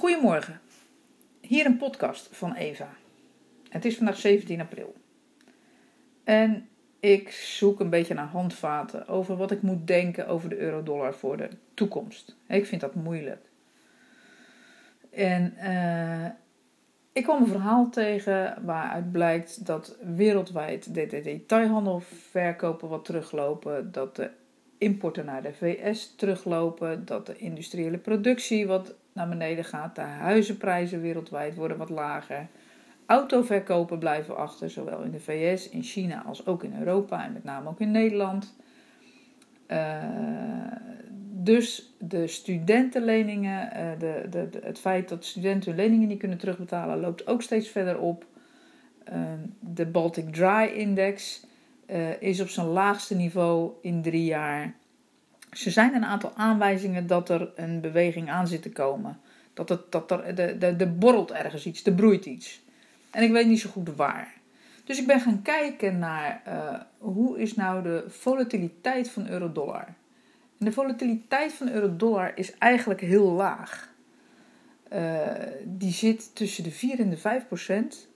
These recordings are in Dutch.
Goedemorgen. Hier een podcast van Eva. Het is vandaag 17 april. En ik zoek een beetje naar handvaten over wat ik moet denken over de euro-dollar voor de toekomst. Ik vind dat moeilijk. En uh, ik kwam een verhaal tegen waaruit blijkt dat wereldwijd de detailhandel verkopen wat teruglopen, dat de importen naar de VS teruglopen, dat de industriële productie wat naar beneden gaat, de huizenprijzen wereldwijd worden wat lager, autoverkopen blijven achter, zowel in de VS, in China als ook in Europa en met name ook in Nederland. Uh, dus de studentenleningen, uh, de, de, het feit dat studenten hun leningen niet kunnen terugbetalen, loopt ook steeds verder op. Uh, de Baltic Dry Index uh, is op zijn laagste niveau in drie jaar. Er zijn een aantal aanwijzingen dat er een beweging aan zit te komen. Dat, het, dat er de, de, de borrelt ergens iets, er broeit iets. En ik weet niet zo goed waar. Dus ik ben gaan kijken naar hoe is nou de volatiliteit van euro-dollar. En de volatiliteit van euro-dollar is eigenlijk heel laag. Uh, die zit tussen de 4 en de 5 procent.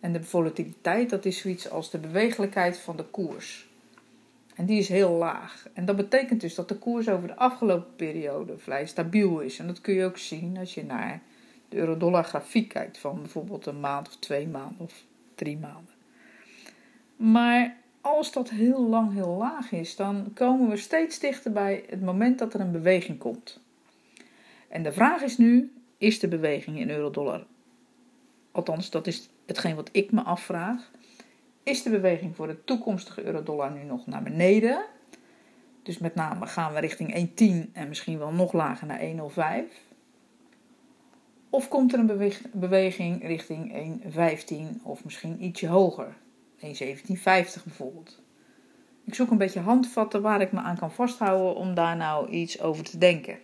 En de volatiliteit, dat is zoiets als de bewegelijkheid van de koers. En die is heel laag. En dat betekent dus dat de koers over de afgelopen periode vrij stabiel is. En dat kun je ook zien als je naar de euro-dollar grafiek kijkt van bijvoorbeeld een maand of twee maanden of drie maanden. Maar als dat heel lang heel laag is, dan komen we steeds dichter bij het moment dat er een beweging komt. En de vraag is nu: is de beweging in euro-dollar? Althans, dat is hetgeen wat ik me afvraag. Is de beweging voor de toekomstige euro-dollar nu nog naar beneden? Dus met name gaan we richting 1,10 en misschien wel nog lager naar 1,05? Of komt er een beweging richting 1,15 of misschien ietsje hoger? 1750 bijvoorbeeld. Ik zoek een beetje handvatten waar ik me aan kan vasthouden om daar nou iets over te denken.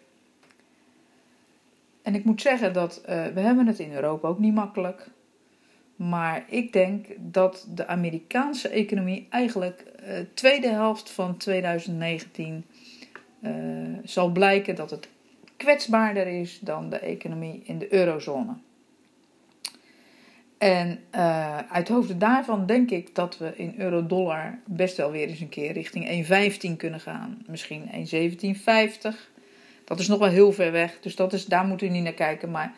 En ik moet zeggen dat uh, we hebben het in Europa ook niet makkelijk. Maar ik denk dat de Amerikaanse economie eigenlijk uh, tweede helft van 2019 uh, eh, zal blijken dat het kwetsbaarder is dan de economie in de eurozone. En uh, uit hoofde daarvan denk ik dat we in euro-dollar best wel weer eens een keer richting 1,15 kunnen gaan. Misschien 1,1750. Dat is nog wel heel ver weg, dus dat is, daar moet u niet naar kijken. Maar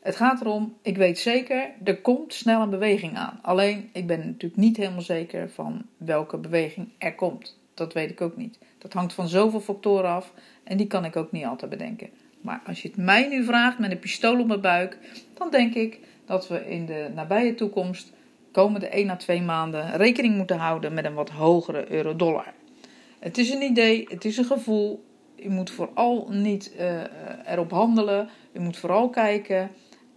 het gaat erom, ik weet zeker, er komt snel een beweging aan. Alleen, ik ben natuurlijk niet helemaal zeker van welke beweging er komt. Dat weet ik ook niet. Dat hangt van zoveel factoren af en die kan ik ook niet altijd bedenken. Maar als je het mij nu vraagt met een pistool op mijn buik, dan denk ik dat we in de nabije toekomst, komende 1 à 2 maanden, rekening moeten houden met een wat hogere euro-dollar. Het is een idee, het is een gevoel. U moet vooral niet uh, erop handelen. U moet vooral kijken,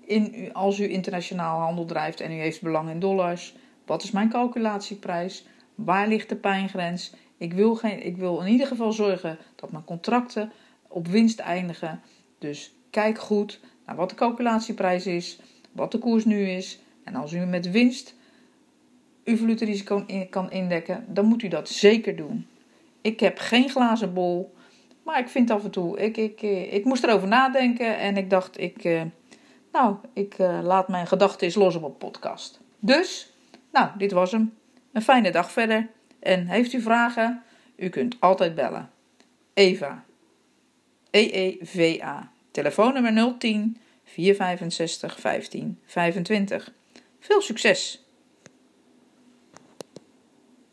in, als u internationaal handel drijft en u heeft belang in dollars, wat is mijn calculatieprijs? Waar ligt de pijngrens? Ik wil, geen, ik wil in ieder geval zorgen dat mijn contracten op winst eindigen. Dus kijk goed naar wat de calculatieprijs is wat de koers nu is. En als u met winst uw valutarisico kan indekken, dan moet u dat zeker doen. Ik heb geen glazen bol, maar ik vind af en toe, ik, ik, eh, ik moest erover nadenken en ik dacht, ik, eh, nou, ik uh, laat mijn gedachten eens los op een podcast. Dus, nou, dit was hem. Een fijne dag verder. En heeft u vragen? U kunt altijd bellen. Eva. E-E-V-A. Telefoonnummer 010 465 15 25. Veel succes!